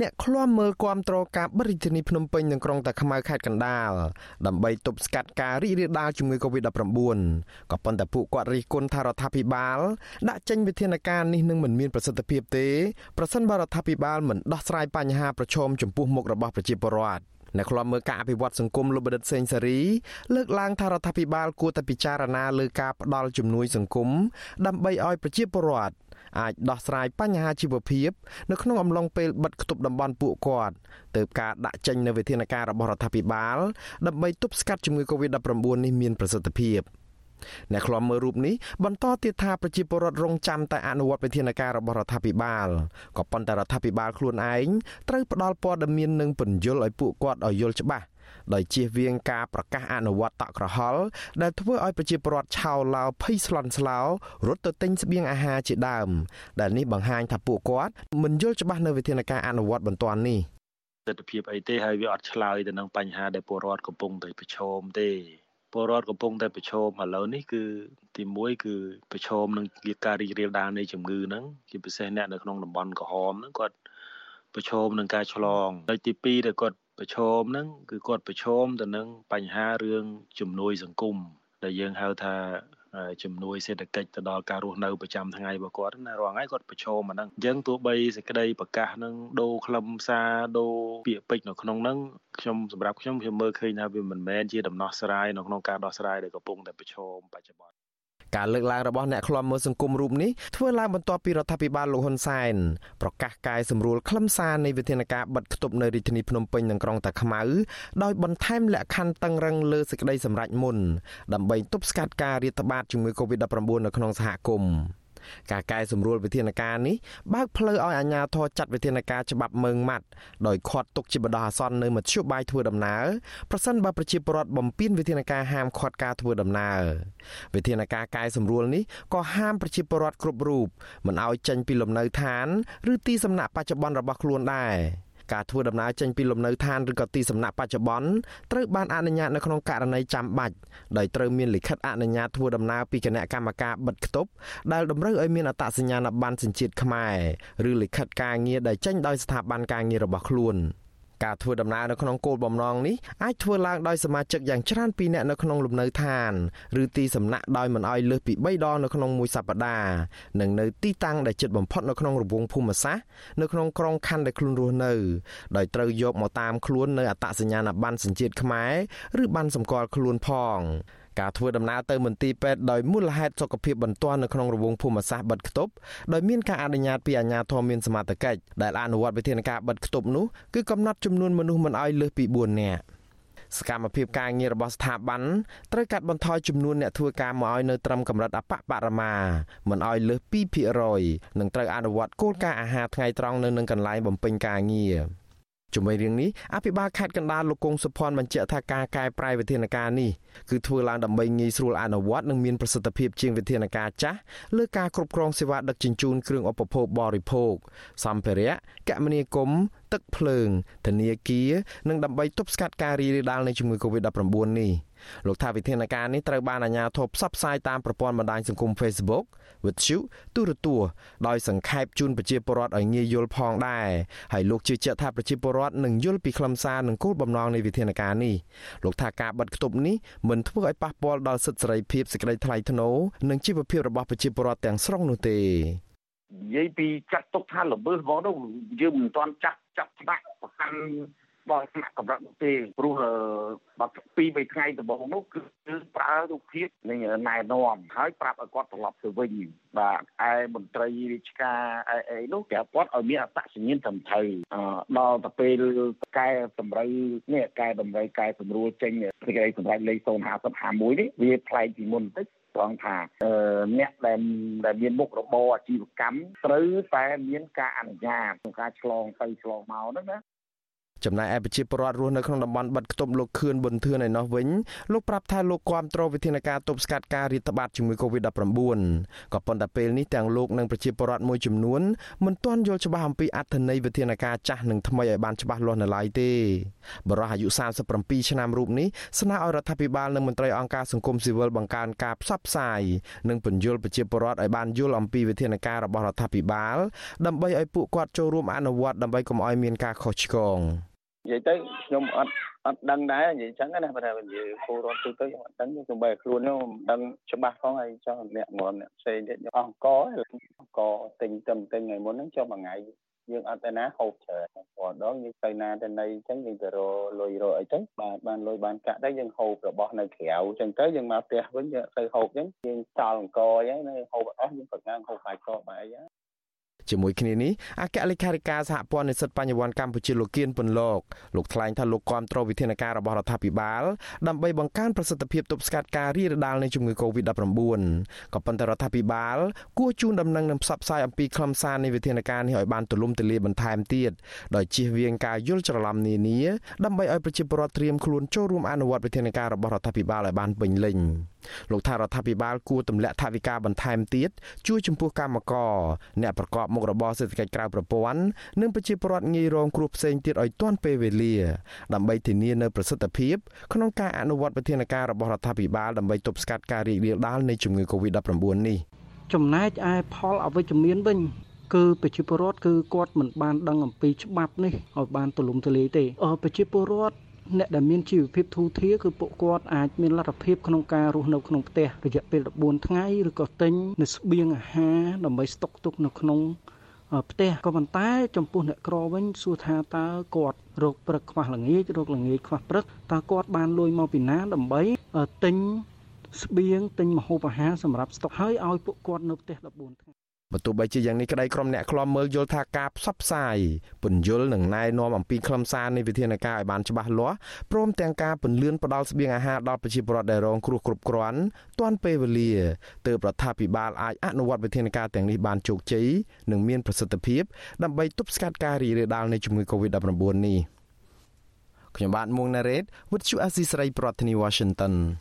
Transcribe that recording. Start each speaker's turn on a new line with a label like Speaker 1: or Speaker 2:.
Speaker 1: អ្នកឃ្លាំមើលគាំទ្រការបិទរាជធានីភ្នំពេញនិងក្រុងតាខ្មៅខេត្តកណ្ដាលដើម្បីទប់ស្កាត់ការរីករាលដាលជំងឺ Covid-19 ក៏ប៉ុន្តែពួកគាត់រិះគន់ថារដ្ឋាភិបាល ដាក់ចេញវិធានការនេះនឹងមិនមានប្រសិទ្ធភាពទេប្រសិនបើរដ្ឋាភិបាលមិនដោះស្រាយបញ្ហាប្រឈមចំពោះមុខរបស់ប្រជាពលរដ្ឋអ្នកខ្លាំមើលការអភិវឌ្ឍសង្គមលោកបដិទ្ធសេងសេរីលើកឡើងថារដ្ឋាភិបាលគួរតែពិចារណាលើការផ្ដល់ជំនួយសង្គមដើម្បីឲ្យប្រជាពលរដ្ឋ អាចដោះស្រាយបញ្ហាជីវភាពនៅក្នុងអំឡុងពេលបិទគប់តំបន់ពួកគាត់ទៅការដាក់ចេញនូវវិធានការរបស់រដ្ឋាភិបាលដើម្បីទប់ស្កាត់ជំងឺ Covid-19 នេះមានប្រសិទ្ធភាពអ្នកខ្លំមើលរូបនេះបន្តទៀតថាប្រជាពលរដ្ឋរងចាំតែអនុវត្តវិធានការរបស់រដ្ឋាភិបាលក៏ប៉ុន្តែរដ្ឋាភិបាលខ្លួនឯងត្រូវផ្ដល់ព័ត៌មាននិងពន្យល់ឲ្យពួកគាត់ឲ្យយល់ច្បាស់ ដោយជៀសវាងការប្រកាសអនុវត្តតក់ក្រហល់ដែលធ្វើឲ្យប្រជាពលរដ្ឋឆោឡោភ័យស្លន់ស្លោរត់ទៅទិញស្បៀងអាហារជាដើម ដែលនេះបង្ហាញថាពួកគាត់មិនយល់ច្បាស់នៅវិធានការអនុវត្តបន្ទាន់នេះ
Speaker 2: ទស្សនវិជ្ជាអីទេហើយវាអត់ឆ្លើយទៅនឹងបញ្ហាដែលពលរដ្ឋកំពុងតែប្រឈមទេពលរដ្ឋកំពុងតែប្រឈមឥឡូវនេះគឺទី1គឺប្រឈមនឹងការរីករាលដាលនៃជំងឺហ្នឹងជាពិសេសអ្នកនៅក្នុងតំបន់ក្រហមហ្នឹងគាត់ប្រឈមនឹងការឆ្លងហើយទី2ដែលគាត់ ប្រឈមហ្នឹងគឺគាត់ប្រឈមទៅនឹងបញ្ហារឿងជំនួយសង្គមដែលយើងហៅថាជំនួយសេដ្ឋកិច្ចទៅដល់ការរស់នៅប្រចាំថ្ងៃរបស់គាត់ណារាល់ថ្ងៃគាត់ប្រឈមអាហ្នឹងអញ្ចឹងទោះបីសេចក្តីប្រកាសហ្នឹងដូរខ្លឹមសារដូរពាក្យពេចន៍នៅក្នុងហ្នឹងខ្ញុំសម្រាប់ខ្ញុំខ្ញុំមើលឃើញថាវាមិនមែនជាដំណោះស្រាយនៅក្នុងការដោះស្រាយដែលកំពុងតែប្រឈមបច្ចុប្បន្ន
Speaker 1: ការលើកឡើងរបស់អ្នកឃ្លាំមើលសង្គមរូបនេះធ្វើឡើងបន្ទាប់ពីរដ្ឋាភិបាលលោកហ៊ុនសែនប្រកាសកែសម្រួលខ្លឹមសារនៃវិធានការបិទគប់នៅរាជធានីភ្នំពេញនិងក្រុងតាខ្មៅដោយបន្ថែមលក្ខខណ្ឌតឹងរឹងលើសេចក្តីសម្រេចមុនដើម្បីទប់ស្កាត់ការរាតត្បាតជំងឺ Covid-19 នៅក្នុងសហគមន៍ ការកែសម្រួលវិធានការនេះបើកផ្លូវឲ្យអាជ្ញាធរចាត់វិធានការច្បាប់មើងម៉ាត់ដោយខាត់ទុកជាបដោះអាសន្ននៅមធ្យោបាយធ្វើដំណើរប្រសិនបើប្រជាពលរដ្ឋបំពេញវិធានការហាមឃាត់ការធ្វើដំណើរវិធានការកែសម្រួលនេះក៏ហាមប្រជាពលរដ្ឋគ្រប់រូបមិនឲ្យចេញពីលំនៅឋាន ឬទីសំណាក់បច្ចុប្បន្នរបស់ខ្លួនដែរ ការធ្វើដំណើរចេញពីលំនៅឋានឬក៏ទីសំណាក់បច្ចុប្បន្នត្រូវបានអនុញ្ញាតនៅក្នុងករណីចាំបាច់ដោយត្រូវមានលិខិតអនុញ្ញាតធ្វើដំណើរពីគណៈកម្មការបិទគប់ដែលតម្រូវឲ្យមានអត្តសញ្ញាណប័ណ្ណសញ្ជាតិខ្មែរឬលិខិតការងារដែលចេញដោយស្ថាប័នការងាររបស់ខ្លួន។ ការធ្វើដំណើរនៅក្នុងគោលបំណងនេះអាចធ្វើឡើងដោយសមាជិកយ៉ាងច្រើនពីរនាក់នៅក្នុងលំនៅឋានឬទីសំណាក់ដោយមិនឲ្យលើសពី3ដងនៅក្នុងមួយសប្តាហ៍និងនៅទីតាំងដែលជិតបំផុតនៅក្នុងរង្វង់ភូមិសាស្ត្រនៅក្នុងក្រុងខណ្ឌដែលខ្លួនរស់នៅដោយត្រូវយកមកតាមខ្លួននៅអត្តសញ្ញាណប័ណ្ណសញ្ជាតិខ្មែរឬប័ណ្ណសម្គាល់ខ្លួនផង ការធ្វើដំណើរទៅមន្ទីរពេទ្យដោយមូលហេតុសុខភាពបន្ទាន់នៅក្នុងរង្វង់ភូមិសាស្ត្របិទគប់ដោយមានការអនុញ្ញាតពីអាជ្ញាធរមានសមត្ថកិច្ចដែលអនុវត្តវិធានការបិទគប់នោះគឺកំណត់ចំនួនមនុស្សមិនឲ្យលើសពី4នាក់សកម្មភាពការងាររបស់ស្ថាប័នត្រូវកាត់បន្ថយចំនួនអ្នកធ្វើការមកឲ្យនៅត្រឹមកម្រិតអបបរមាមិនឲ្យលើស2%និងត្រូវអនុវត្តគោលការណ៍អាហារថ្ងៃត្រង់នៅនឹងកន្លែងបំពេញការងារ ជាមួយរឿងនេះអភិបាលខេត្តកណ្ដាលលោកគង់សុភ័ណ្ឌបញ្ជាក់ថាការកែប្រែវិធានការនេះគឺធ្វើឡើងដើម្បីងាយស្រួលអនុវត្តនិងមានប្រសិទ្ធភាពជាងវិធានការចាស់លើការគ្រប់គ្រងសេវាដឹកជញ្ជូនគ្រឿងឧបភោគបរិភោគសម្ភារៈគមនាគមន៍ ទឹកភ្លើងធនាគារនិងដើម្បីទប់ស្កាត់ការរីករាលដាលនៃជំងឺ Covid-19 នេះលោកថាវិធានការនេះត្រូវបានអាជ្ញាធរផ្សព្វផ្សាយតាមប្រព័ន្ធបណ្ដាញសង្គម Facebook វិទ្យុទូរទស្សន៍ដោយសង្ខេបជូនប្រជាពលរដ្ឋឲ្យងាយយល់ផងដែរហើយលោកជឿជាក់ថាប្រជាពលរដ្ឋនឹងយល់ពីខ្លឹមសារនិងគោលបំណងនៃវិធានការនេះលោកថាការបិទគប់នេះមិនធ្វើឲ្យប៉ះពាល់ដល់សិទ្ធិសេរីភាពសេចក្តីថ្លៃថ្នូរនិងជីវភាពរបស់ប្រជាពលរដ្ឋទាំងស្រុងនោះទេ
Speaker 3: និយាយពីចាត់ទុកថាល្មើសហ្មងនោះយើងមិនទាន់ចាត់ ចាប់ច្បាក់ប្រកាន់បោះថ្នាក់កម្រិតនោះទេព្រោះបើពីរបីថ្ងៃដំបូងនោះគឺប្រើរូបភាពនៃណែនាំហើយប្រាប់ឲ្យគាត់ត្រឡប់ទៅវិញបាទឯមន្ត្រីរាជការអីអីនោះគេគាត់ឲ្យមានអត្តសញ្ញាណត្រឹមត្រូវដល់ទៅពេលកែតម្រូវនេះកែតម្រូវកែសម្រួលចេញសេចក្តីសម្រេចលេខ050 51នេះវាប្លែកពីមុនបន្តិច ត្រង់ថាអ្នកដែលដែលមានមុខរបរអាជីវកម្មត្រូវតែមានការអនុញ្ញាតក្នុងការឆ្លងទៅឆ្លងមកហ្នឹងណា
Speaker 1: ចំណែកឯប្រជាពលរដ្ឋរស់នៅក្នុងតំបន់បិទខ្ទប់លោកខឿនប៊ុនធឿនឯណោះវិញលោកប្រាប់ថាលោកគាំទ្រវិធានការទប់ស្កាត់ការរាតត្បាតជំងឺ Covid-19 ក៏ប៉ុន្តែពេលនេះទាំងលោកនិងប្រជាពលរដ្ឋមួយចំនួនមិនទាន់យល់ច្បាស់អំពីអត្ថន័យវិធានការចាស់និងថ្មីឲ្យបានច្បាស់លាស់នៅឡើយទេបរិះអាយុ37ឆ្នាំរូបនេះស្នើឲ្យរដ្ឋាភិបាលនិងមន្ត្រីអង្គការសង្គមស៊ីវិលបង្កើនការផ្សព្វផ្សាយនិងពន្យល់ប្រជាពលរដ្ឋឲ្យបានយល់អំពីវិធានការរបស់រដ្ឋាភិបាល ដើម្បីឲ្យពួកគាត់ចូលរួមអនុវត្តដើម្បីកុំឲ្យមានការខុសឆ្គង
Speaker 4: និយាយទៅខ្ញុំអត់អត់ដឹងដែរនិយាយចឹងណាបើថានិយាយគូរត់ទូទៅខ្ញុំអត់ដឹងខ្ញុំបែរខ្លួនខ្ញុំមិនដឹងច្បាស់ផងហើយចោះអ្នកងំអ្នកផ្សេងទៀតខ្ញុំអង្គអង្គទិញទៅទិញថ្ងៃមុនហ្នឹងចុះមួយថ្ងៃយើងអត់ទៅណាហូបច្រើនព្រោះដងយើងទៅណាទៅណីអញ្ចឹងយើងទៅរលុយរអីទៅបាទបានលុយបានកាក់ទៅយើងហូបរបស់នៅក្រៅអញ្ចឹងទៅយើងមកផ្ទះវិញយើងទៅហូបអញ្ចឹងយើងចោលអង្គអញ្ចឹងហូបអស់យើងប្រងាំងហូបបាយកកបាយអី
Speaker 1: ជាមួយគ្នានេះអគ្គលេខាធិការសហព័ន្ធនិស្សិតបញ្ញវន្តកម្ពុជាលោកគៀនពន្លកលោកថ្លែងថាលោកគាំទ្រវិធានការរបស់រដ្ឋាភិបាលដើម្បីបង្កើនប្រសិទ្ធភាពទប់ស្កាត់ការរីករាលដាលនៃជំងឺ Covid-19 ក៏ប៉ុន្តែរដ្ឋាភិបាលគួរជូនដំណឹងនិងផ្សព្វផ្សាយអំពីខ្លឹមសារនៃវិធានការនេះឲ្យបានទូលំទូលាយបន្ថែមទៀតដោយជៀសវាងការយល់ច្រឡំនានាដើម្បីឲ្យប្រជាពលរដ្ឋត្រៀមខ្លួនចូលរួមអនុវត្តវិធានការរបស់រដ្ឋាភិបាលឲ្យបានពេញលេញលោកថារដ្ឋាភិបាលគួរទម្លាក់ថវិកាបន្ថែមទៀតជួយចំពោះកម្មករអ្នកប្រកបមុខរបរសេដ្ឋកិច្ចក្រៅប្រព័ន្ធនិងប្រជាពលរដ្ឋងាយរងគ្រោះផ្សេងទៀតឲ្យទាន់ពេលវេលាដើម្បីធានានូវប្រសិទ្ធភាពក្នុងការអនុវត្តវិធានការរបស់រដ្ឋាភិបាលដើម្បីទប់ស្កាត់ការរីករាលដាលនៃជំងឺ Covid-19 នេះ
Speaker 5: ចំណែកឯផលអវិជ្ជមានវិញគឺប្រជាពលរដ្ឋគឺគាត់មិនបានដឹងអំពីច្បាប់នេះឲ្យបានទូលំទូលាយទេអឺប្រជាពលរដ្ឋ អ្នកដែលមានជីវភាពធូរធារគឺពួកគាត់អាចមានលទ្ធភាពក្នុងការរស់នៅក្នុងផ្ទះរយៈពេល14ថ្ងៃឬក៏ទិញនៅស្បៀងអាហារដើម្បីស្តុកទុកនៅក្នុងផ្ទះក៏ប៉ុន្តែចំពោះអ្នកក្រវិញសួរថាតើគាត់រោគព្រឹកខ្វះល្ងាចរោគល្ងាចខ្វះព្រឹកតើគាត់បានលួយមកពីណាដើម្បីទិញស្បៀងទិញម្ហូបអាហារសម្រាប់ស្តុកហើយឲ្យពួកគាត់នៅផ្ទះ14ថ្ងៃ
Speaker 1: បើទោះបីជាយ៉ាងនេះក្តីក្រុមអ្នកខ្លំមើលយល់ថាការផ្សព្វផ្សាយពន្យល់និងណែនាំអំពីខ្លឹមសារនៃវិធានការឲ្យបានច្បាស់លាស់ព្រមទាំងការពន្លឿនផ្ដល់ស្បៀងអាហារដល់ប្រជាពលរដ្ឋដែលរងគ្រោះគ្រប់គ្រាន់ទាន់ពេលវេលាទើបរដ្ឋាភិបាលអាចអនុវត្តវិធានការទាំងនេះបានជោគជ័យនិងមានប្រសិទ្ធភាពដើម្បីទប់ស្កាត់ការរីករាលដាលនៃជំងឺ Covid-19 នេះខ្ញុំបាទមួងណារ៉េត With you Azizi Saray ប្រធានាធិបតី Washington